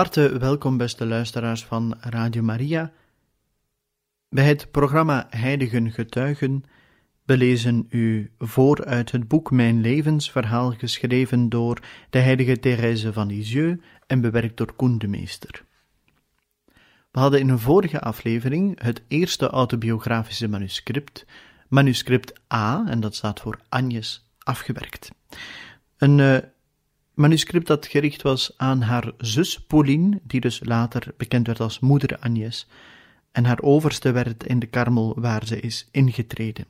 Harte welkom, beste luisteraars van Radio Maria. Bij het programma Heiligen Getuigen belezen u voor uit het boek Mijn levensverhaal, geschreven door de heilige Thérèse van Lisieux en bewerkt door Koen de Meester. We hadden in een vorige aflevering het eerste autobiografische manuscript, manuscript A, en dat staat voor Agnes, afgewerkt. Een uh, manuscript dat gericht was aan haar zus Pauline, die dus later bekend werd als moeder Agnes, en haar overste werd in de Karmel waar ze is ingetreden.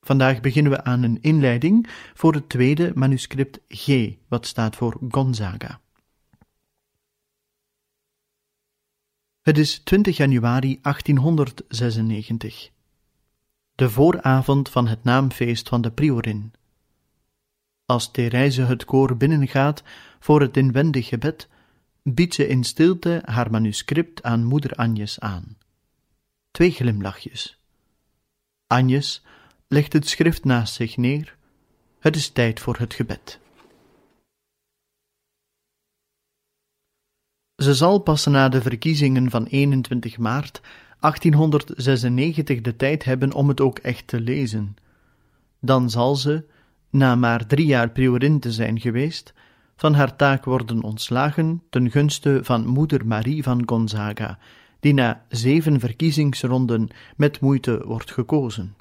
Vandaag beginnen we aan een inleiding voor het tweede manuscript G, wat staat voor Gonzaga. Het is 20 januari 1896, de vooravond van het naamfeest van de priorin. Als Therese het koor binnengaat voor het inwendig gebed, biedt ze in stilte haar manuscript aan moeder Agnes aan. Twee glimlachjes. Agnes legt het schrift naast zich neer. Het is tijd voor het gebed. Ze zal pas na de verkiezingen van 21 maart 1896 de tijd hebben om het ook echt te lezen. Dan zal ze, na maar drie jaar priorin te zijn geweest, van haar taak worden ontslagen ten gunste van moeder Marie van Gonzaga, die na zeven verkiezingsronden met moeite wordt gekozen.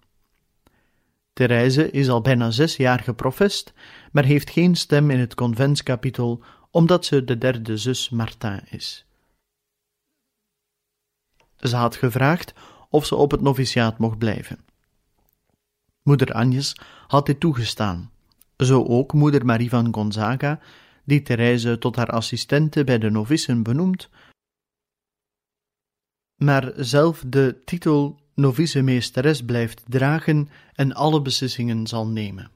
Therese is al bijna zes jaar geprofest, maar heeft geen stem in het conventskapitel omdat ze de derde zus Martin is. Ze had gevraagd of ze op het noviciaat mocht blijven. Moeder Agnes had dit toegestaan, zo ook moeder Marie van Gonzaga, die Therese tot haar assistente bij de novissen benoemt, maar zelf de titel novice-meesteres blijft dragen en alle beslissingen zal nemen.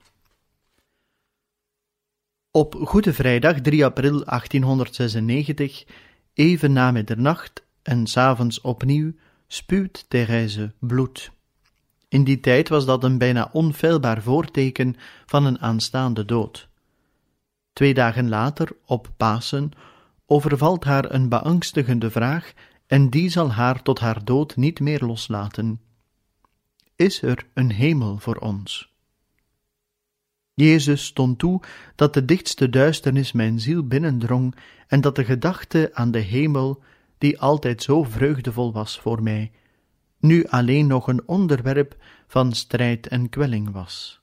Op Goede Vrijdag 3 april 1896, even na middernacht en s'avonds opnieuw, spuwt Therese bloed. In die tijd was dat een bijna onfeilbaar voorteken van een aanstaande dood. Twee dagen later, op Pasen, overvalt haar een beangstigende vraag en die zal haar tot haar dood niet meer loslaten. Is er een hemel voor ons? Jezus stond toe dat de dichtste duisternis mijn ziel binnendrong en dat de gedachte aan de hemel, die altijd zo vreugdevol was voor mij, nu alleen nog een onderwerp van strijd en kwelling was.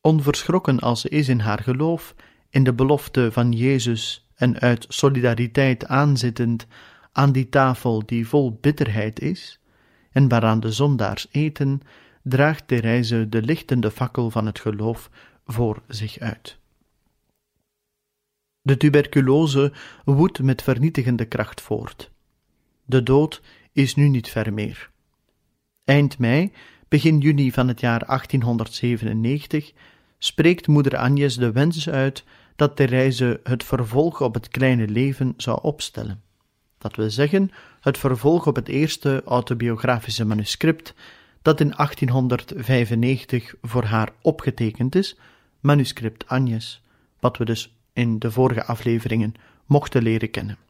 Onverschrokken als ze is in haar geloof, in de belofte van Jezus en uit solidariteit aanzittend aan die tafel die vol bitterheid is, en waaraan de zondaars eten, draagt Therese de lichtende fakkel van het geloof voor zich uit. De tuberculose woedt met vernietigende kracht voort. De dood is nu niet ver meer. Eind mei, begin juni van het jaar 1897, spreekt moeder Agnes de wens uit dat Therese het vervolg op het kleine leven zou opstellen. Dat wil zeggen, het vervolg op het eerste autobiografische manuscript, dat in 1895 voor haar opgetekend is, manuscript Agnes, wat we dus in de vorige afleveringen mochten leren kennen.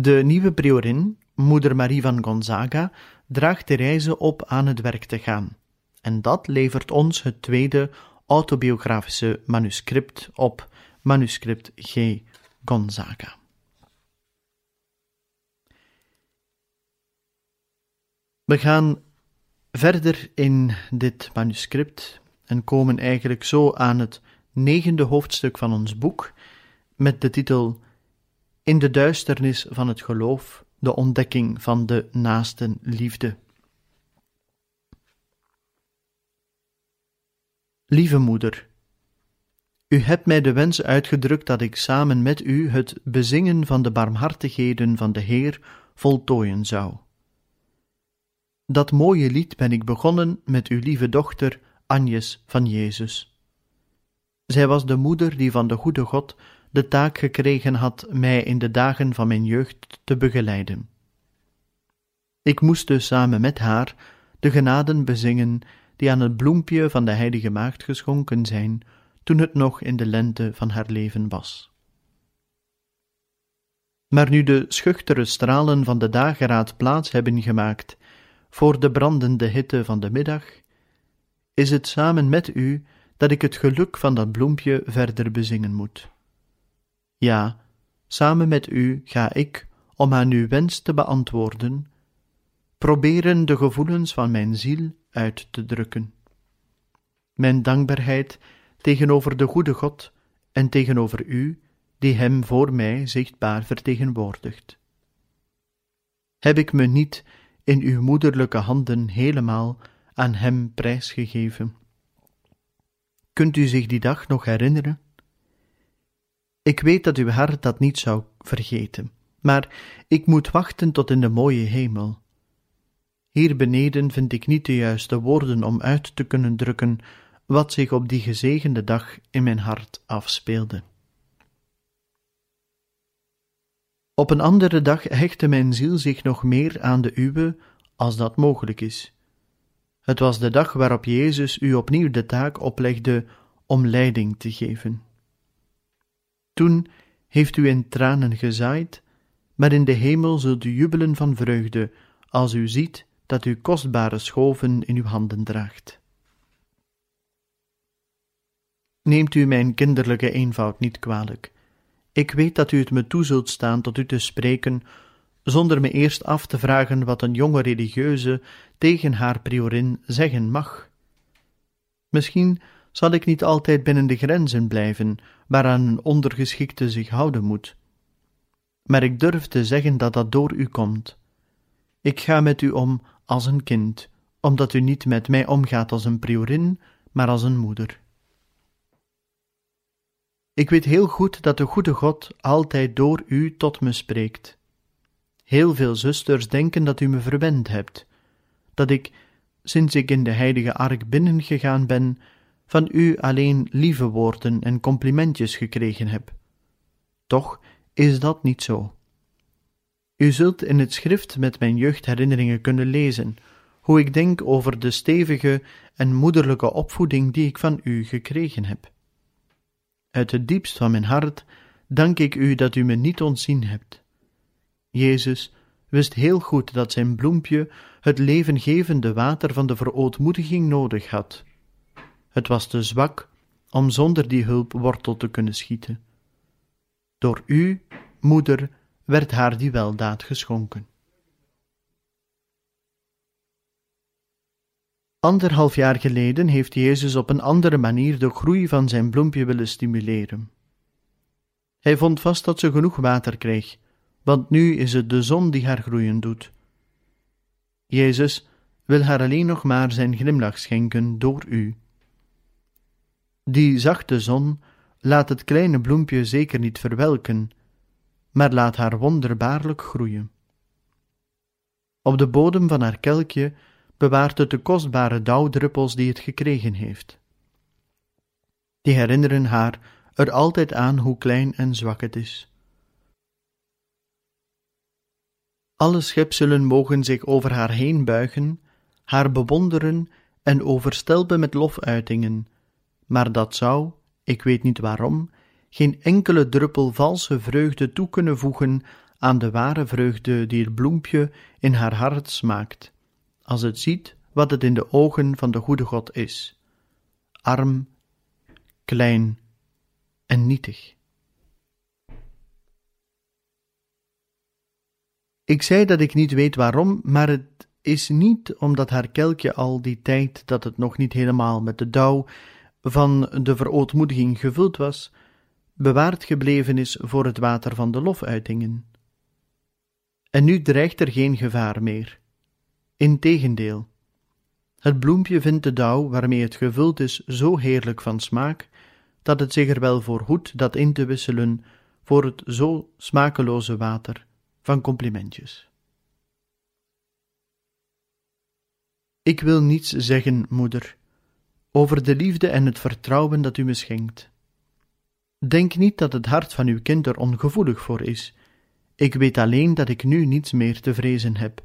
De nieuwe priorin, moeder Marie van Gonzaga, draagt Therese op aan het werk te gaan. En dat levert ons het tweede autobiografische manuscript op, manuscript G. Gonzaga. We gaan verder in dit manuscript en komen eigenlijk zo aan het negende hoofdstuk van ons boek met de titel In de duisternis van het geloof, de ontdekking van de naaste liefde. Lieve moeder, u hebt mij de wens uitgedrukt dat ik samen met u het bezingen van de barmhartigheden van de Heer voltooien zou. Dat mooie lied ben ik begonnen met uw lieve dochter Agnes van Jezus. Zij was de moeder die van de goede God de taak gekregen had mij in de dagen van mijn jeugd te begeleiden. Ik moest dus samen met haar de genaden bezingen die aan het bloempje van de heilige maagd geschonken zijn, toen het nog in de lente van haar leven was. Maar nu de schuchtere stralen van de dageraad plaats hebben gemaakt voor de brandende hitte van de middag, is het samen met u dat ik het geluk van dat bloempje verder bezingen moet. Ja, samen met u ga ik, om aan uw wens te beantwoorden, proberen de gevoelens van mijn ziel uit te drukken. Mijn dankbaarheid tegenover de goede God en tegenover u, die Hem voor mij zichtbaar vertegenwoordigt. Heb ik me niet in uw moederlijke handen helemaal aan Hem prijsgegeven? Kunt u zich die dag nog herinneren? Ik weet dat uw hart dat niet zou vergeten, maar ik moet wachten tot in de mooie hemel. Hier beneden vind ik niet de juiste woorden om uit te kunnen drukken wat zich op die gezegende dag in mijn hart afspeelde. Op een andere dag hechtte mijn ziel zich nog meer aan de uwe, als dat mogelijk is. Het was de dag waarop Jezus u opnieuw de taak oplegde om leiding te geven. Toen heeft u in tranen gezaaid, maar in de hemel zult u jubelen van vreugde als u ziet dat u kostbare schoven in uw handen draagt. Neemt u mijn kinderlijke eenvoud niet kwalijk. Ik weet dat u het me toe zult staan tot u te spreken, zonder me eerst af te vragen wat een jonge religieuze tegen haar priorin zeggen mag. Misschien zal ik niet altijd binnen de grenzen blijven waaraan een ondergeschikte zich houden moet. Maar ik durf te zeggen dat dat door u komt. Ik ga met u om als een kind, omdat u niet met mij omgaat als een priorin, maar als een moeder. Ik weet heel goed dat de goede God altijd door u tot me spreekt. Heel veel zusters denken dat u me verwend hebt, dat ik, sinds ik in de heilige ark binnengegaan ben, van u alleen lieve woorden en complimentjes gekregen heb. Toch is dat niet zo. U zult in het schrift met mijn jeugdherinneringen kunnen lezen hoe ik denk over de stevige en moederlijke opvoeding die ik van u gekregen heb. Uit het diepst van mijn hart dank ik u dat u me niet ontzien hebt. Jezus wist heel goed dat zijn bloempje het levengevende water van de verootmoediging nodig had. Het was te zwak om zonder die hulp wortel te kunnen schieten. Door u, moeder, werd haar die weldaad geschonken. Anderhalf jaar geleden heeft Jezus op een andere manier de groei van zijn bloempje willen stimuleren. Hij vond vast dat ze genoeg water kreeg, want nu is het de zon die haar groeien doet. Jezus wil haar alleen nog maar zijn glimlach schenken door u. Die zachte zon laat het kleine bloempje zeker niet verwelken, maar laat haar wonderbaarlijk groeien. Op de bodem van haar kelkje bewaart het de kostbare dauwdruppels die het gekregen heeft. Die herinneren haar er altijd aan hoe klein en zwak het is. Alle schepselen mogen zich over haar heen buigen, haar bewonderen en overstelpen met lofuitingen, maar dat zou, ik weet niet waarom, geen enkele druppel valse vreugde toe kunnen voegen aan de ware vreugde die het bloempje in haar hart smaakt, als het ziet wat het in de ogen van de goede God is: arm, klein en nietig. Ik zei dat ik niet weet waarom, maar het is niet omdat haar kelkje al die tijd dat het nog niet helemaal met de dauw van de verootmoediging gevuld was, bewaard gebleven is voor het water van de lofuitingen. En nu dreigt er geen gevaar meer. Integendeel, het bloempje vindt de dauw waarmee het gevuld is zo heerlijk van smaak, dat het zich er wel voor hoedt dat in te wisselen voor het zo smakeloze water van complimentjes. Ik wil niets zeggen, moeder, over de liefde en het vertrouwen dat u me schenkt. Denk niet dat het hart van uw kind er ongevoelig voor is. Ik weet alleen dat ik nu niets meer te vrezen heb.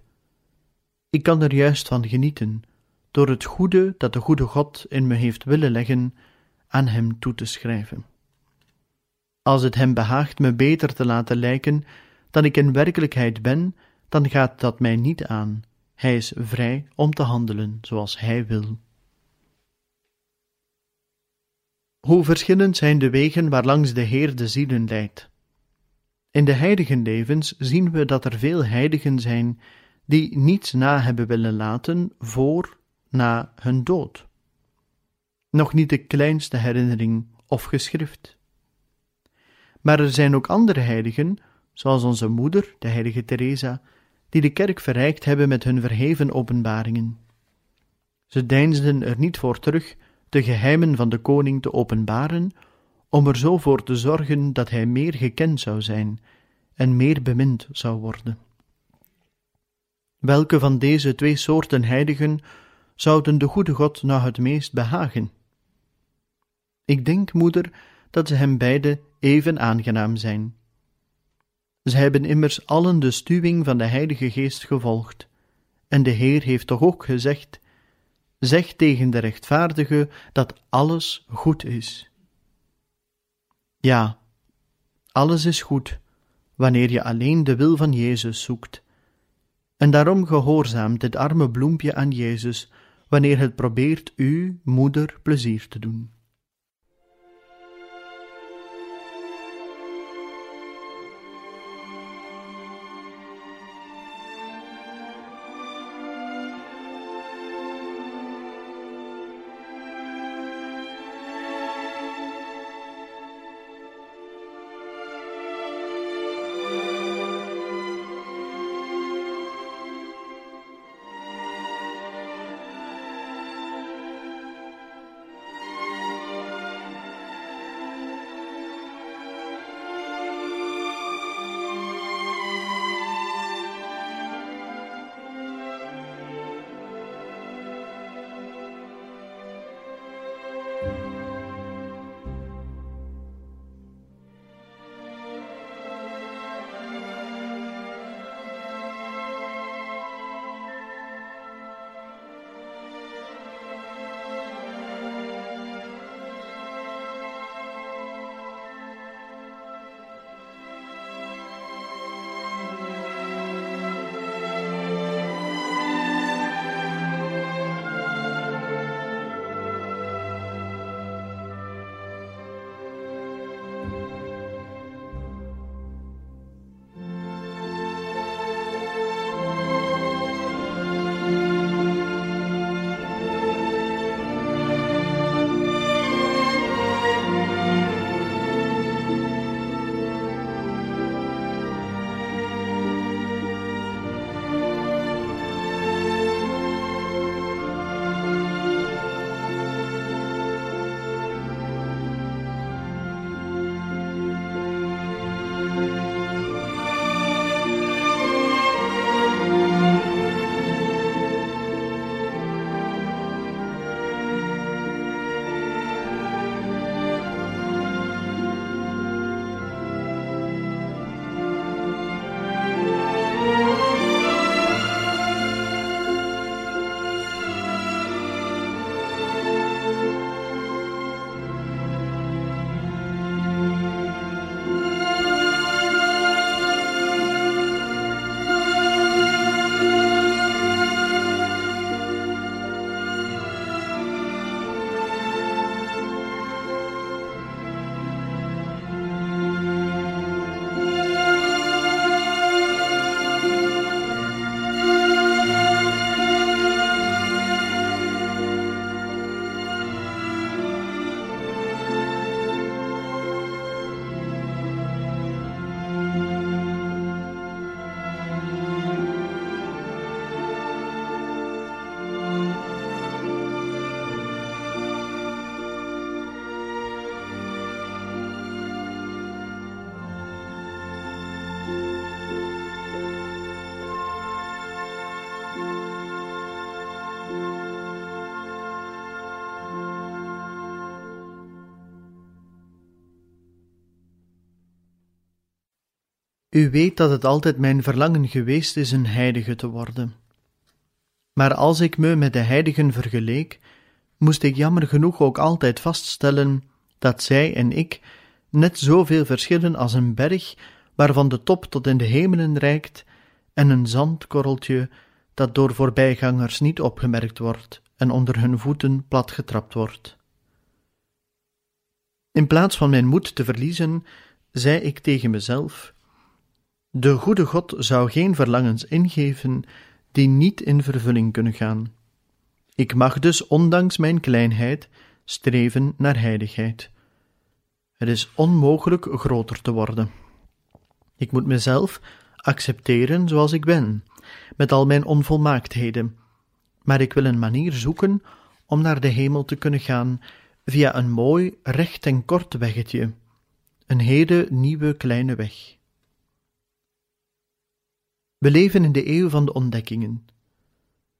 Ik kan er juist van genieten, door het goede dat de goede God in me heeft willen leggen, aan Hem toe te schrijven. Als het Hem behaagt me beter te laten lijken dan ik in werkelijkheid ben, dan gaat dat mij niet aan. Hij is vrij om te handelen zoals Hij wil. Hoe verschillend zijn de wegen waarlangs de Heer de zielen leidt. In de levens zien we dat er veel heiligen zijn die niets na hebben willen laten voor na hun dood. Nog niet de kleinste herinnering of geschrift. Maar er zijn ook andere heiligen, zoals onze moeder, de heilige Teresa, die de kerk verrijkt hebben met hun verheven openbaringen. Ze deinsden er niet voor terug de geheimen van de koning te openbaren, om er zo voor te zorgen dat hij meer gekend zou zijn en meer bemind zou worden. Welke van deze twee soorten heiligen zouden de goede God nou het meest behagen? Ik denk, moeder, dat ze hem beide even aangenaam zijn. Ze hebben immers allen de stuwing van de Heilige Geest gevolgd, en de Heer heeft toch ook gezegd: Zeg tegen de rechtvaardige dat alles goed is. Ja, alles is goed, wanneer je alleen de wil van Jezus zoekt. En daarom gehoorzaamt dit arme bloempje aan Jezus, wanneer het probeert u, moeder, plezier te doen. U weet dat het altijd mijn verlangen geweest is een heilige te worden. Maar als ik me met de heiligen vergeleek, moest ik jammer genoeg ook altijd vaststellen dat zij en ik net zoveel verschillen als een berg waarvan de top tot in de hemelen reikt en een zandkorreltje dat door voorbijgangers niet opgemerkt wordt en onder hun voeten platgetrapt wordt. In plaats van mijn moed te verliezen, zei ik tegen mezelf: De goede God zou geen verlangens ingeven die niet in vervulling kunnen gaan. Ik mag dus, ondanks mijn kleinheid, streven naar heiligheid. Het is onmogelijk groter te worden. Ik moet mezelf accepteren zoals ik ben, met al mijn onvolmaaktheden, maar ik wil een manier zoeken om naar de hemel te kunnen gaan via een mooi, recht en kort weggetje, een hele nieuwe kleine weg. We leven in de eeuw van de ontdekkingen.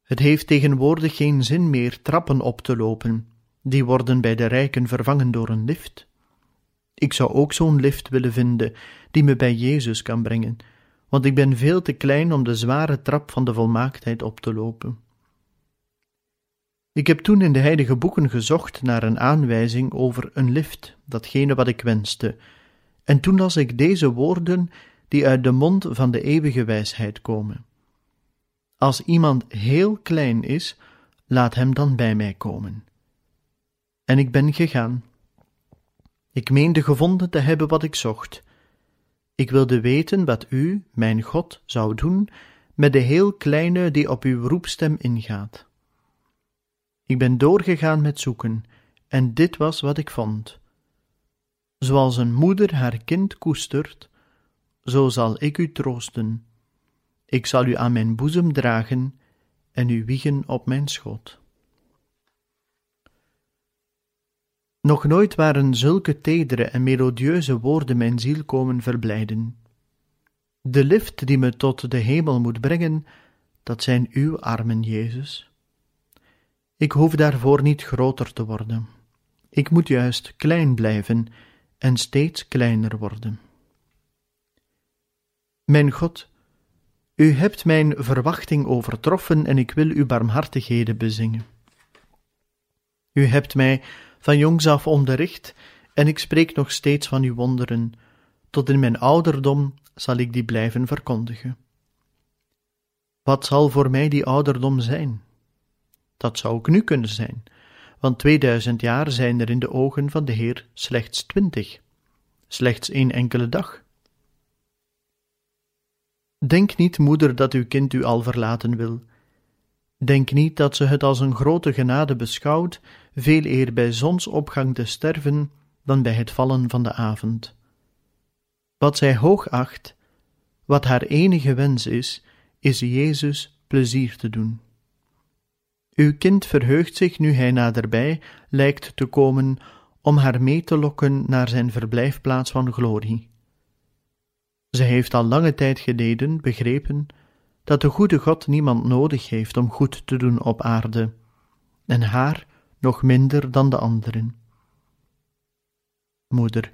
Het heeft tegenwoordig geen zin meer trappen op te lopen, die worden bij de rijken vervangen door een lift. Ik zou ook zo'n lift willen vinden, die me bij Jezus kan brengen, want ik ben veel te klein om de zware trap van de volmaaktheid op te lopen. Ik heb toen in de heilige boeken gezocht naar een aanwijzing over een lift, datgene wat ik wenste, en toen las ik deze woorden die uit de mond van de eeuwige wijsheid komen. Als iemand heel klein is, laat hem dan bij mij komen. En ik ben gegaan. Ik meende gevonden te hebben wat ik zocht. Ik wilde weten wat u, mijn God, zou doen met de heel kleine die op uw roepstem ingaat. Ik ben doorgegaan met zoeken, en dit was wat ik vond. Zoals een moeder haar kind koestert, zo zal ik u troosten. Ik zal u aan mijn boezem dragen en u wiegen op mijn schoot. Nog nooit waren zulke tedere en melodieuze woorden mijn ziel komen verblijden. De lift die me tot de hemel moet brengen, dat zijn uw armen, Jezus. Ik hoef daarvoor niet groter te worden. Ik moet juist klein blijven en steeds kleiner worden. Mijn God, u hebt mijn verwachting overtroffen en ik wil uw barmhartigheden bezingen. U hebt mij van jongs af onderricht en ik spreek nog steeds van uw wonderen. Tot in mijn ouderdom zal ik die blijven verkondigen. Wat zal voor mij die ouderdom zijn? Dat zou ook nu kunnen zijn, want 2000 jaar zijn er in de ogen van de Heer slechts twintig, slechts één enkele dag. Denk niet, moeder, dat uw kind u al verlaten wil. Denk niet dat ze het als een grote genade beschouwt, veel eer bij zonsopgang te sterven dan bij het vallen van de avond. Wat zij hoog acht, wat haar enige wens is, is Jezus plezier te doen. Uw kind verheugt zich nu hij naderbij lijkt te komen om haar mee te lokken naar zijn verblijfplaats van glorie. Ze heeft al lange tijd geleden begrepen dat de goede God niemand nodig heeft om goed te doen op aarde, en haar nog minder dan de anderen. Moeder,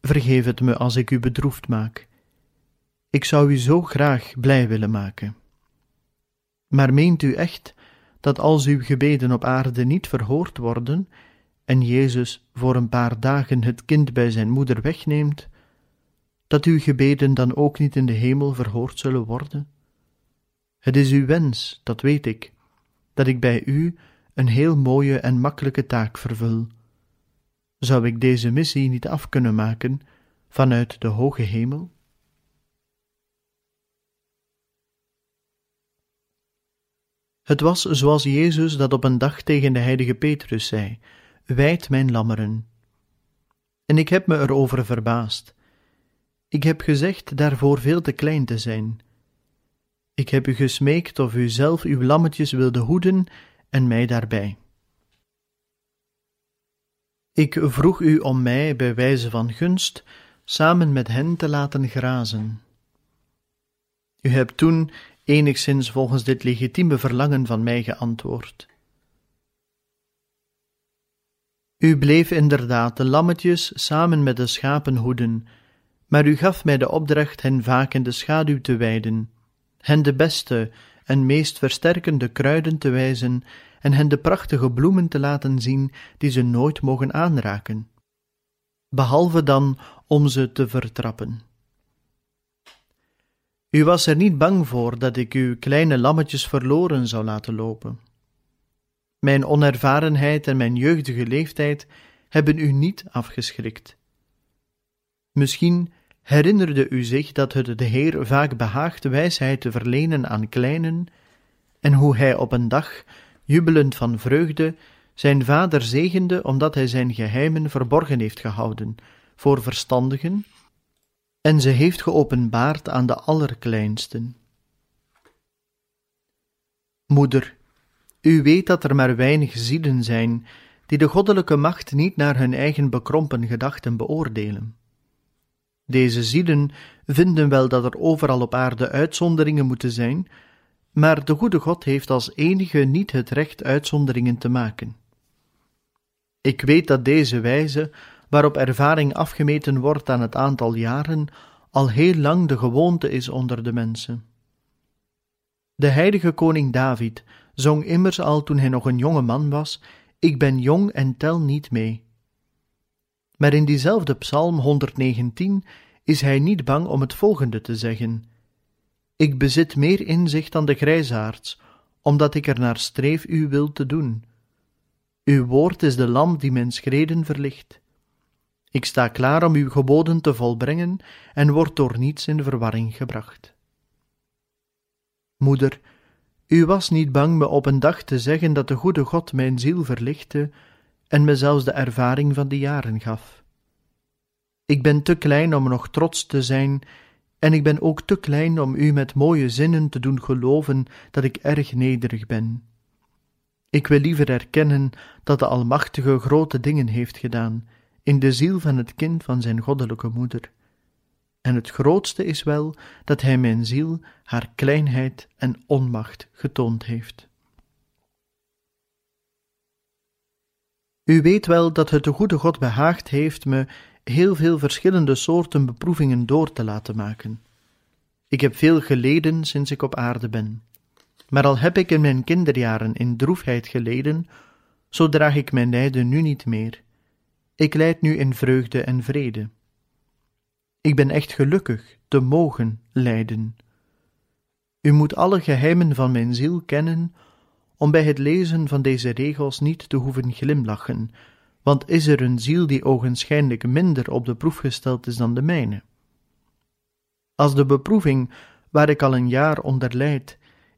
vergeef het me als ik u bedroefd maak. Ik zou u zo graag blij willen maken. Maar meent u echt dat als uw gebeden op aarde niet verhoord worden en Jezus voor een paar dagen het kind bij zijn moeder wegneemt, dat uw gebeden dan ook niet in de hemel verhoord zullen worden? Het is uw wens, dat weet ik, dat ik bij u een heel mooie en makkelijke taak vervul. Zou ik deze missie niet af kunnen maken vanuit de hoge hemel? Het was zoals Jezus dat op een dag tegen de heilige Petrus zei: Wijd mijn lammeren. En ik heb me erover verbaasd. Ik heb gezegd daarvoor veel te klein te zijn. Ik heb u gesmeekt of u zelf uw lammetjes wilde hoeden en mij daarbij. Ik vroeg u om mij bij wijze van gunst samen met hen te laten grazen. U hebt toen enigszins volgens dit legitieme verlangen van mij geantwoord. U bleef inderdaad de lammetjes samen met de schapen hoeden, Maar u gaf mij de opdracht hen vaak in de schaduw te wijden, hen de beste en meest versterkende kruiden te wijzen en hen de prachtige bloemen te laten zien die ze nooit mogen aanraken, behalve dan om ze te vertrappen. U was er niet bang voor dat ik uw kleine lammetjes verloren zou laten lopen. Mijn onervarenheid en mijn jeugdige leeftijd hebben u niet afgeschrikt. Misschien herinnerde u zich dat het de Heer vaak behaagt wijsheid te verlenen aan kleinen, en hoe hij op een dag, jubelend van vreugde, zijn vader zegende omdat hij zijn geheimen verborgen heeft gehouden voor verstandigen, en ze heeft geopenbaard aan de allerkleinsten. Moeder, u weet dat er maar weinig zielen zijn die de goddelijke macht niet naar hun eigen bekrompen gedachten beoordelen. Deze zielen vinden wel dat er overal op aarde uitzonderingen moeten zijn, maar de goede God heeft als enige niet het recht uitzonderingen te maken. Ik weet dat deze wijze, waarop ervaring afgemeten wordt aan het aantal jaren, al heel lang de gewoonte is onder de mensen. De heilige koning David zong immers al toen hij nog een jonge man was: Ik ben jong en tel niet mee. Maar in diezelfde psalm 119 is hij niet bang om het volgende te zeggen: Ik bezit meer inzicht dan de grijsaards, omdat ik er naar streef uw wil te doen. Uw woord is de lamp die mijn schreden verlicht. Ik sta klaar om uw geboden te volbrengen en word door niets in verwarring gebracht. Moeder, u was niet bang me op een dag te zeggen dat de goede God mijn ziel verlichtte en me zelfs de ervaring van de jaren gaf. Ik ben te klein om nog trots te zijn, en ik ben ook te klein om u met mooie zinnen te doen geloven dat ik erg nederig ben. Ik wil liever erkennen dat de Almachtige grote dingen heeft gedaan in de ziel van het kind van zijn goddelijke moeder. En het grootste is wel dat hij mijn ziel haar kleinheid en onmacht getoond heeft. U weet wel dat het de goede God behaagd heeft me heel veel verschillende soorten beproevingen door te laten maken. Ik heb veel geleden sinds ik op aarde ben. Maar al heb ik in mijn kinderjaren in droefheid geleden, zo draag ik mijn lijden nu niet meer. Ik leid nu in vreugde en vrede. Ik ben echt gelukkig te mogen lijden. U moet alle geheimen van mijn ziel kennen, om bij het lezen van deze regels niet te hoeven glimlachen, want is er een ziel die ogenschijnlijk minder op de proef gesteld is dan de mijne? Als de beproeving, waar ik al een jaar onder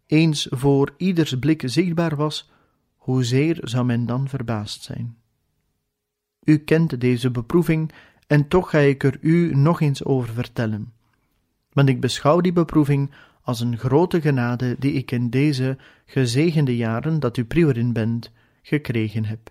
eens voor ieders blik zichtbaar was, hoezeer zou men dan verbaasd zijn? U kent deze beproeving, en toch ga ik er u nog eens over vertellen. Want ik beschouw die beproeving als een grote genade die ik in deze gezegende jaren dat u priorin bent, gekregen heb.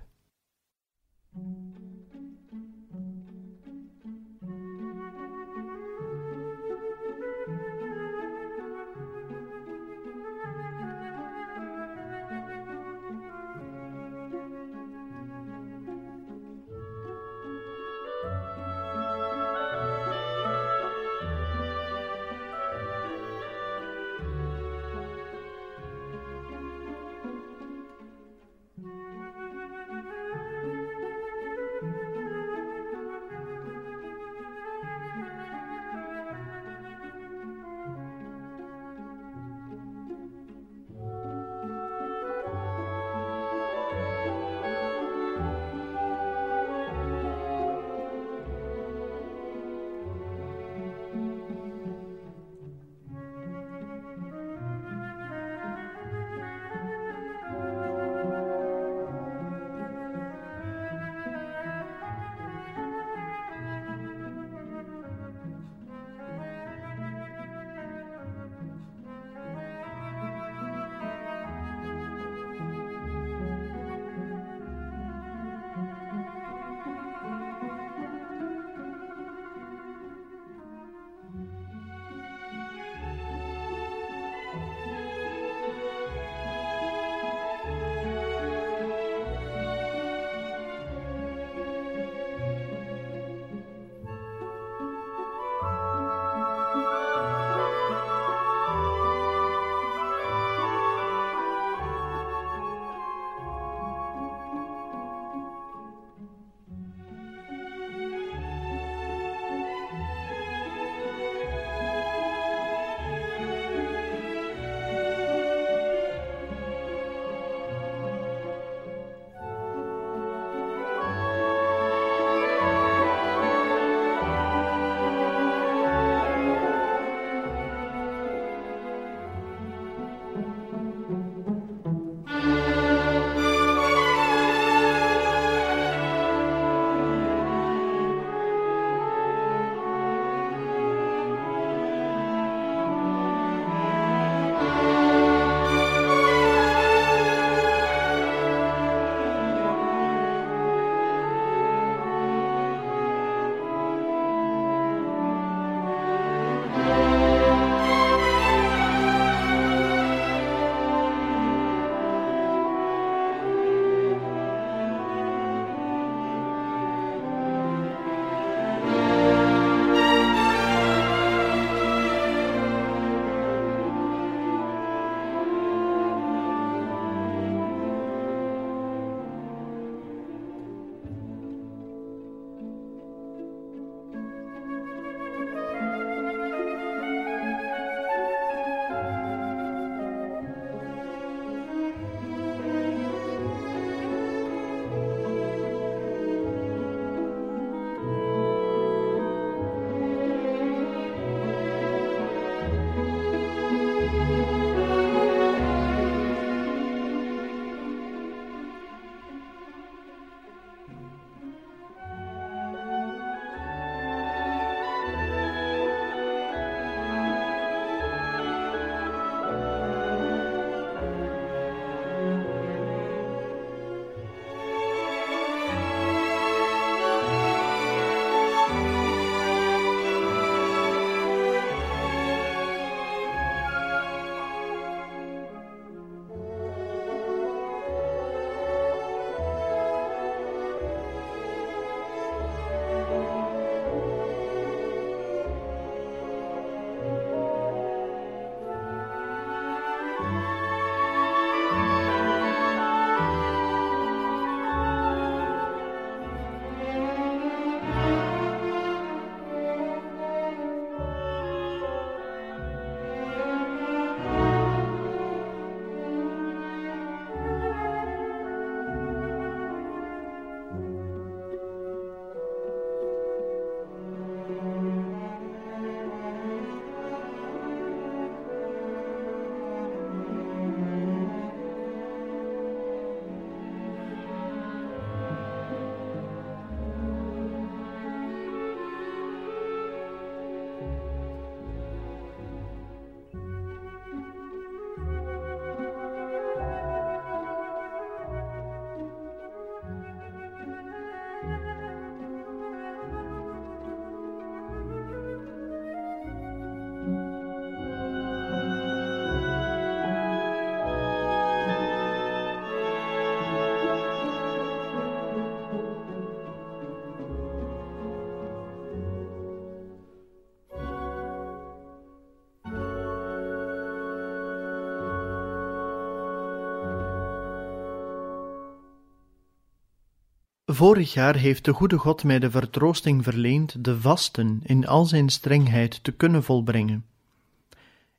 Vorig jaar heeft de goede God mij de vertroosting verleend de vasten in al zijn strengheid te kunnen volbrengen.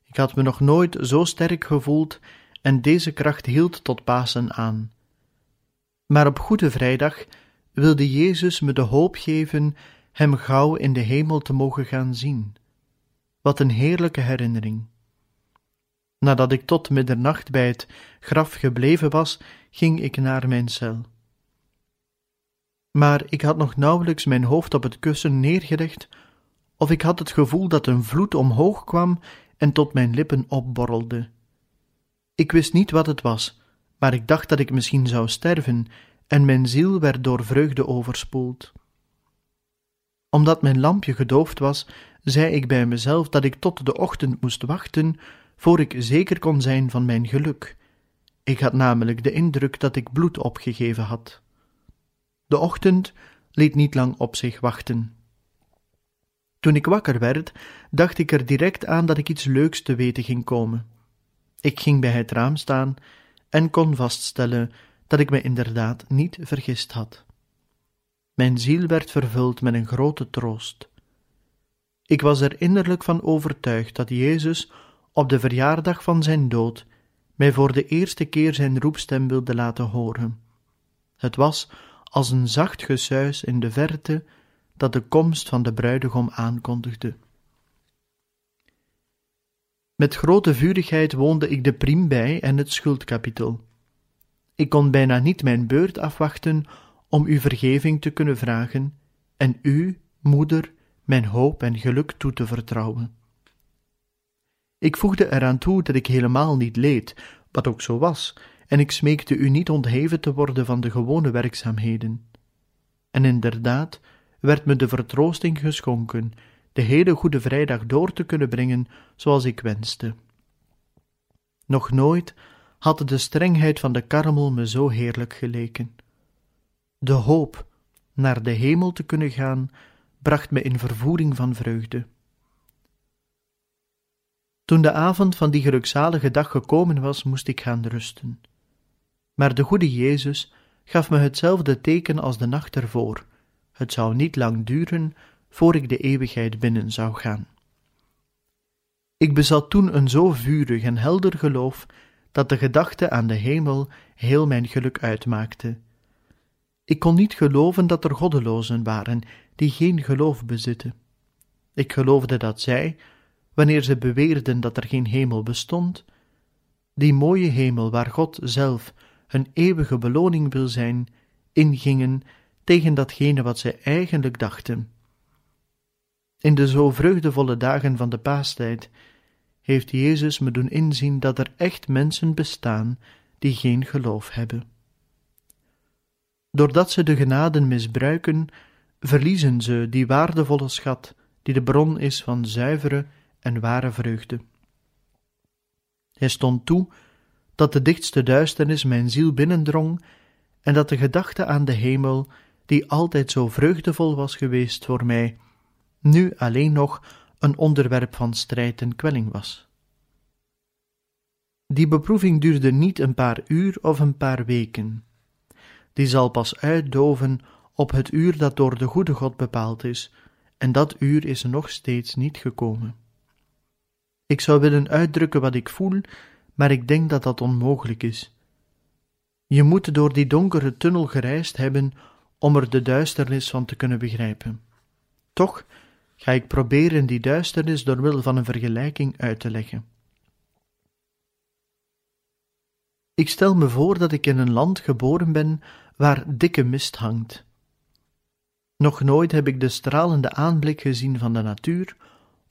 Ik had me nog nooit zo sterk gevoeld en deze kracht hield tot Pasen aan. Maar op Goede Vrijdag wilde Jezus me de hoop geven Hem gauw in de hemel te mogen gaan zien. Wat een heerlijke herinnering. Nadat ik tot middernacht bij het graf gebleven was, ging ik naar mijn cel. Maar ik had nog nauwelijks mijn hoofd op het kussen neergelegd, of ik had het gevoel dat een vloed omhoog kwam en tot mijn lippen opborrelde. Ik wist niet wat het was, maar ik dacht dat ik misschien zou sterven, en mijn ziel werd door vreugde overspoeld. Omdat mijn lampje gedoofd was, zei ik bij mezelf dat ik tot de ochtend moest wachten, voor ik zeker kon zijn van mijn geluk. Ik had namelijk de indruk dat ik bloed opgegeven had. De ochtend liet niet lang op zich wachten. Toen ik wakker werd, dacht ik er direct aan dat ik iets leuks te weten ging komen. Ik ging bij het raam staan en kon vaststellen dat ik me inderdaad niet vergist had. Mijn ziel werd vervuld met een grote troost. Ik was er innerlijk van overtuigd dat Jezus op de verjaardag van zijn dood mij voor de eerste keer zijn roepstem wilde laten horen. Het was als een zacht gesuis in de verte dat de komst van de bruidegom aankondigde. Met grote vurigheid woonde ik de priem bij en het schuldkapitel. Ik kon bijna niet mijn beurt afwachten om u vergeving te kunnen vragen en u, moeder, mijn hoop en geluk toe te vertrouwen. Ik voegde eraan toe dat ik helemaal niet leed, wat ook zo was, en ik smeekte u niet ontheven te worden van de gewone werkzaamheden. En inderdaad werd me de vertroosting geschonken de hele Goede Vrijdag door te kunnen brengen zoals ik wenste. Nog nooit had de strengheid van de karmel me zo heerlijk geleken. De hoop naar de hemel te kunnen gaan bracht me in vervoering van vreugde. Toen de avond van die gelukzalige dag gekomen was, moest ik gaan rusten. Maar de goede Jezus gaf me hetzelfde teken als de nacht ervoor. Het zou niet lang duren voor ik de eeuwigheid binnen zou gaan. Ik bezat toen een zo vurig en helder geloof dat de gedachte aan de hemel heel mijn geluk uitmaakte. Ik kon niet geloven dat er goddelozen waren die geen geloof bezitten. Ik geloofde dat zij, wanneer ze beweerden dat er geen hemel bestond, die mooie hemel waar God zelf hun eeuwige beloning wil zijn, ingingen tegen datgene wat zij eigenlijk dachten. In de zo vreugdevolle dagen van de paastijd heeft Jezus me doen inzien dat er echt mensen bestaan die geen geloof hebben. Doordat ze de genaden misbruiken, verliezen ze die waardevolle schat die de bron is van zuivere en ware vreugde. Hij stond toe dat de dichtste duisternis mijn ziel binnendrong en dat de gedachte aan de hemel, die altijd zo vreugdevol was geweest voor mij, nu alleen nog een onderwerp van strijd en kwelling was. Die beproeving duurde niet een paar uur of een paar weken. Die zal pas uitdoven op het uur dat door de goede God bepaald is, en dat uur is nog steeds niet gekomen. Ik zou willen uitdrukken wat ik voel, maar ik denk dat dat onmogelijk is. Je moet door die donkere tunnel gereisd hebben om er de duisternis van te kunnen begrijpen. Toch ga ik proberen die duisternis door middel van een vergelijking uit te leggen. Ik stel me voor dat ik in een land geboren ben waar dikke mist hangt. Nog nooit heb ik de stralende aanblik gezien van de natuur,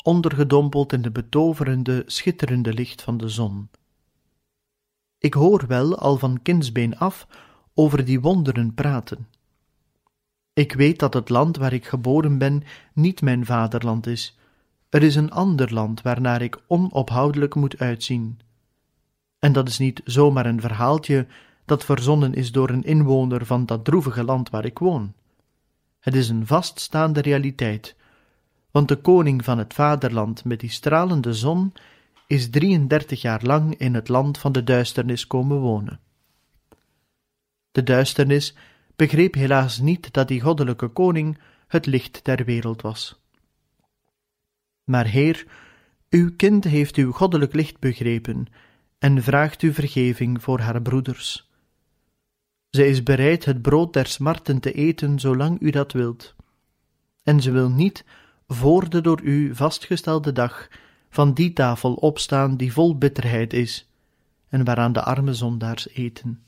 ondergedompeld in de betoverende, schitterende licht van de zon. Ik hoor wel al van kindsbeen af over die wonderen praten. Ik weet dat het land waar ik geboren ben niet mijn vaderland is. Er is een ander land waarnaar ik onophoudelijk moet uitzien. En dat is niet zomaar een verhaaltje dat verzonnen is door een inwoner van dat droevige land waar ik woon. Het is een vaststaande realiteit, want de koning van het vaderland met die stralende zon is 33 jaar lang in het land van de duisternis komen wonen. De duisternis begreep helaas niet dat die goddelijke koning het licht der wereld was. Maar Heer, uw kind heeft uw goddelijk licht begrepen en vraagt u vergeving voor haar broeders. Zij is bereid het brood der smarten te eten zolang u dat wilt. En ze wil niet voor de door u vastgestelde dag van die tafel opstaan die vol bitterheid is en waaraan de arme zondaars eten.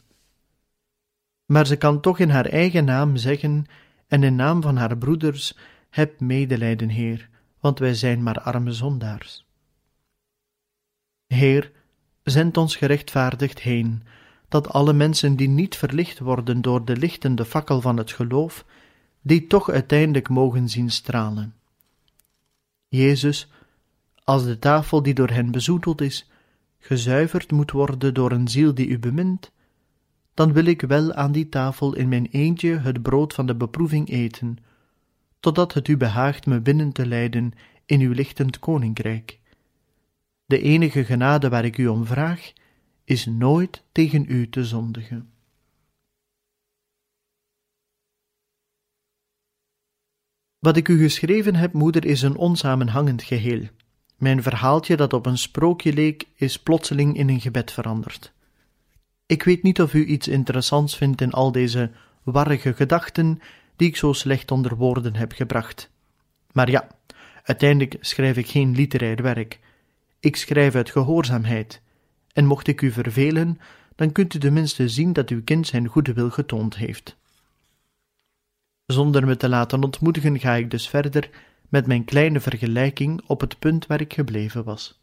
Maar ze kan toch in haar eigen naam zeggen en in naam van haar broeders: Heb medelijden, Heer, want wij zijn maar arme zondaars. Heer, zend ons gerechtvaardigd heen, dat alle mensen die niet verlicht worden door de lichtende fakkel van het geloof, die toch uiteindelijk mogen zien stralen. Jezus, als de tafel die door hen bezoedeld is, gezuiverd moet worden door een ziel die u bemint, dan wil ik wel aan die tafel in mijn eentje het brood van de beproeving eten, totdat het u behaagt me binnen te leiden in uw lichtend koninkrijk. De enige genade waar ik u om vraag, is nooit tegen u te zondigen. Wat ik u geschreven heb, moeder, is een onsamenhangend geheel. Mijn verhaaltje, dat op een sprookje leek, is plotseling in een gebed veranderd. Ik weet niet of u iets interessants vindt in al deze warrige gedachten die ik zo slecht onder woorden heb gebracht. Maar ja, uiteindelijk schrijf ik geen literair werk. Ik schrijf uit gehoorzaamheid. En mocht ik u vervelen, dan kunt u tenminste zien dat uw kind zijn goede wil getoond heeft. Zonder me te laten ontmoedigen ga ik dus verder met mijn kleine vergelijking op het punt waar ik gebleven was.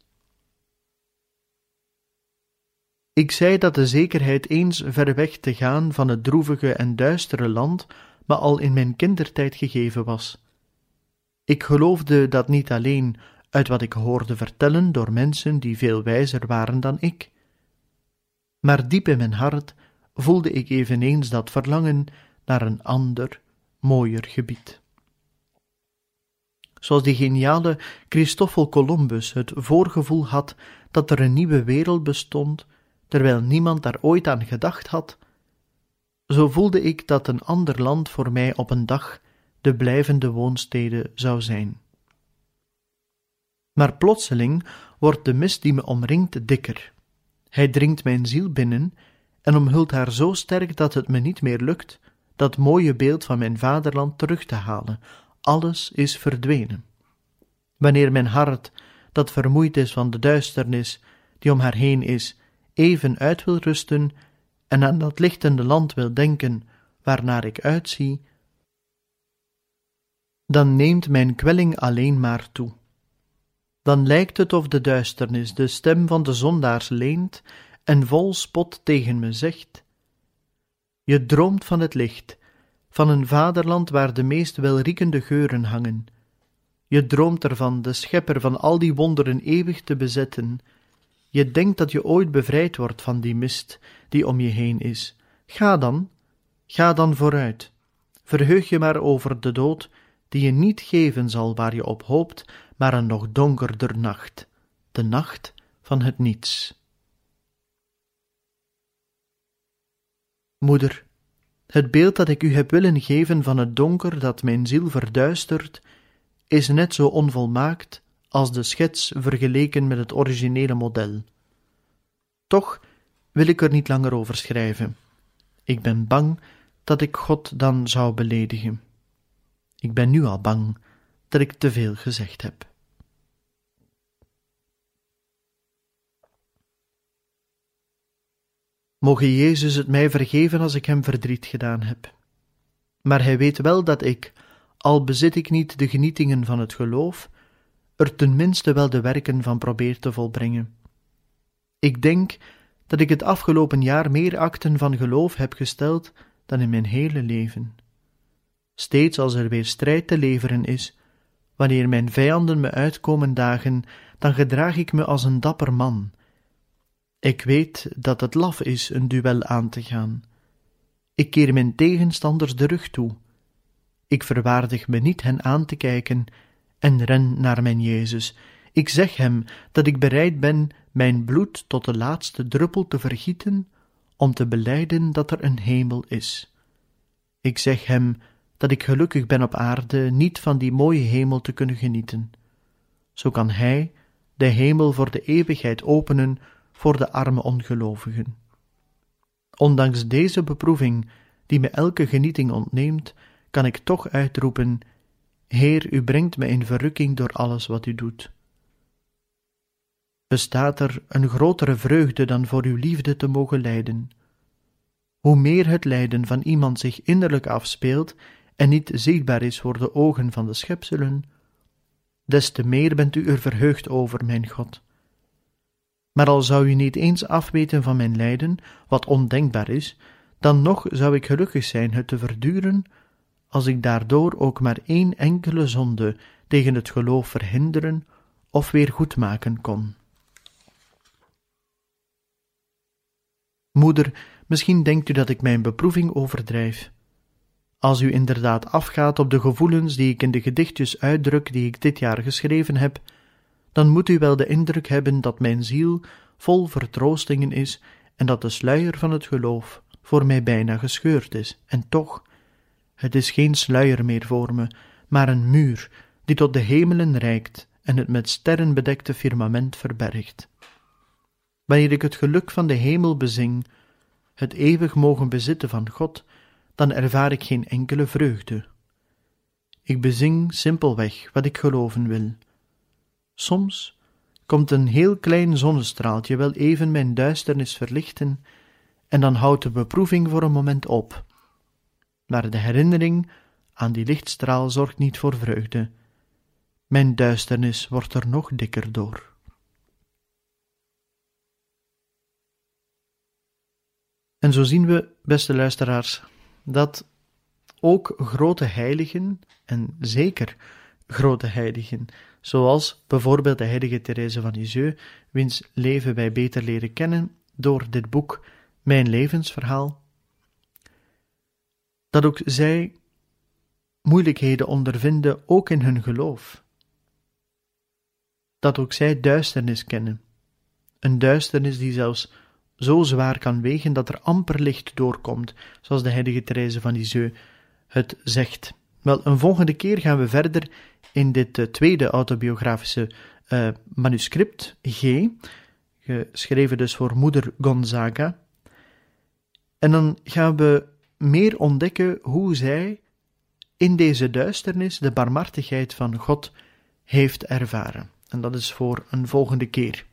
Ik zei dat de zekerheid eens ver weg te gaan van het droevige en duistere land me al in mijn kindertijd gegeven was. Ik geloofde dat niet alleen uit wat ik hoorde vertellen door mensen die veel wijzer waren dan ik, maar diep in mijn hart voelde ik eveneens dat verlangen naar een ander, mooier gebied. Zoals die geniale Christoffel Columbus het voorgevoel had dat er een nieuwe wereld bestond, terwijl niemand daar ooit aan gedacht had, zo voelde ik dat een ander land voor mij op een dag de blijvende woonstede zou zijn. Maar plotseling wordt de mist die me omringt dikker. Hij dringt mijn ziel binnen en omhult haar zo sterk dat het me niet meer lukt dat mooie beeld van mijn vaderland terug te halen. Alles is verdwenen. Wanneer mijn hart, dat vermoeid is van de duisternis die om haar heen is, even uit wil rusten en aan dat lichtende land wil denken waarnaar ik uitzie, dan neemt mijn kwelling alleen maar toe. Dan lijkt het of de duisternis de stem van de zondaars leent en vol spot tegen me zegt: Je droomt van het licht, van een vaderland waar de meest welriekende geuren hangen. Je droomt ervan de schepper van al die wonderen eeuwig te bezetten. Je denkt dat je ooit bevrijd wordt van die mist die om je heen is. Ga dan, ga dan vooruit. Verheug je maar over de dood, die je niet geven zal waar je op hoopt, maar een nog donkerder nacht, de nacht van het niets. Moeder, het beeld dat ik u heb willen geven van het donker dat mijn ziel verduistert, is net zo onvolmaakt als de schets vergeleken met het originele model. Toch wil ik er niet langer over schrijven. Ik ben bang dat ik God dan zou beledigen. Ik ben nu al bang dat ik te veel gezegd heb. Moge Jezus het mij vergeven als ik hem verdriet gedaan heb. Maar hij weet wel dat ik, al bezit ik niet de genietingen van het geloof, er tenminste wel de werken van probeer te volbrengen. Ik denk dat ik het afgelopen jaar meer akten van geloof heb gesteld dan in mijn hele leven. Steeds als er weer strijd te leveren is, wanneer mijn vijanden me uitkomen dagen, dan gedraag ik me als een dapper man ik weet dat het laf is een duel aan te gaan. Ik keer mijn tegenstanders de rug toe. Ik verwaardig me niet hen aan te kijken en ren naar mijn Jezus. Ik zeg hem dat ik bereid ben mijn bloed tot de laatste druppel te vergieten om te beleiden dat er een hemel is. Ik zeg hem dat ik gelukkig ben op aarde niet van die mooie hemel te kunnen genieten. Zo kan hij de hemel voor de eeuwigheid openen voor de arme ongelovigen. Ondanks deze beproeving, die me elke genieting ontneemt, kan ik toch uitroepen: Heer, u brengt me in verrukking door alles wat u doet. Bestaat er een grotere vreugde dan voor uw liefde te mogen lijden? Hoe meer het lijden van iemand zich innerlijk afspeelt en niet zichtbaar is voor de ogen van de schepselen, des te meer bent u er verheugd over, mijn God. Maar al zou u niet eens afweten van mijn lijden, wat ondenkbaar is, dan nog zou ik gelukkig zijn het te verduren, als ik daardoor ook maar één enkele zonde tegen het geloof verhinderen of weer goedmaken kon. Moeder, misschien denkt u dat ik mijn beproeving overdrijf. Als u inderdaad afgaat op de gevoelens die ik in de gedichtjes uitdruk die ik dit jaar geschreven heb, dan moet u wel de indruk hebben dat mijn ziel vol vertroostingen is en dat de sluier van het geloof voor mij bijna gescheurd is. En toch, het is geen sluier meer voor me, maar een muur die tot de hemelen reikt en het met sterren bedekte firmament verbergt. Wanneer ik het geluk van de hemel bezing, het eeuwig mogen bezitten van God, dan ervaar ik geen enkele vreugde. Ik bezing simpelweg wat ik geloven wil. Soms komt een heel klein zonnestraaltje wel even mijn duisternis verlichten, en dan houdt de beproeving voor een moment op. Maar de herinnering aan die lichtstraal zorgt niet voor vreugde. Mijn duisternis wordt er nog dikker door. En zo zien we, beste luisteraars, dat ook grote heiligen, en zeker grote heiligen, zoals bijvoorbeeld de heilige Therese van Lisieux, wiens leven wij beter leren kennen door dit boek Mijn levensverhaal, dat ook zij moeilijkheden ondervinden, ook in hun geloof. Dat ook zij duisternis kennen, een duisternis die zelfs zo zwaar kan wegen dat er amper licht doorkomt, zoals de heilige Therese van Lisieux het zegt. Wel, een volgende keer gaan we verder in dit uh, tweede autobiografische uh, manuscript, G, geschreven dus voor moeder Gonzaga. En dan gaan we meer ontdekken hoe zij in deze duisternis de barmhartigheid van God heeft ervaren. En dat is voor een volgende keer.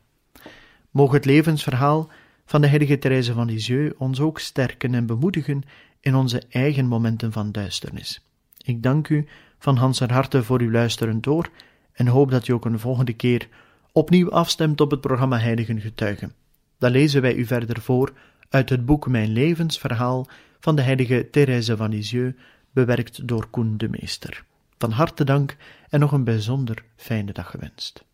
Mogen het levensverhaal van de heilige Therese van Lisieux ons ook sterken en bemoedigen in onze eigen momenten van duisternis. Ik dank u van Hanser harte voor uw luisteren door en hoop dat u ook een volgende keer opnieuw afstemt op het programma Heiligen Getuigen. Dan lezen wij u verder voor uit het boek Mijn levensverhaal van de heilige Therese van Lisieux, bewerkt door Koen de Meester. Van harte dank en nog een bijzonder fijne dag gewenst.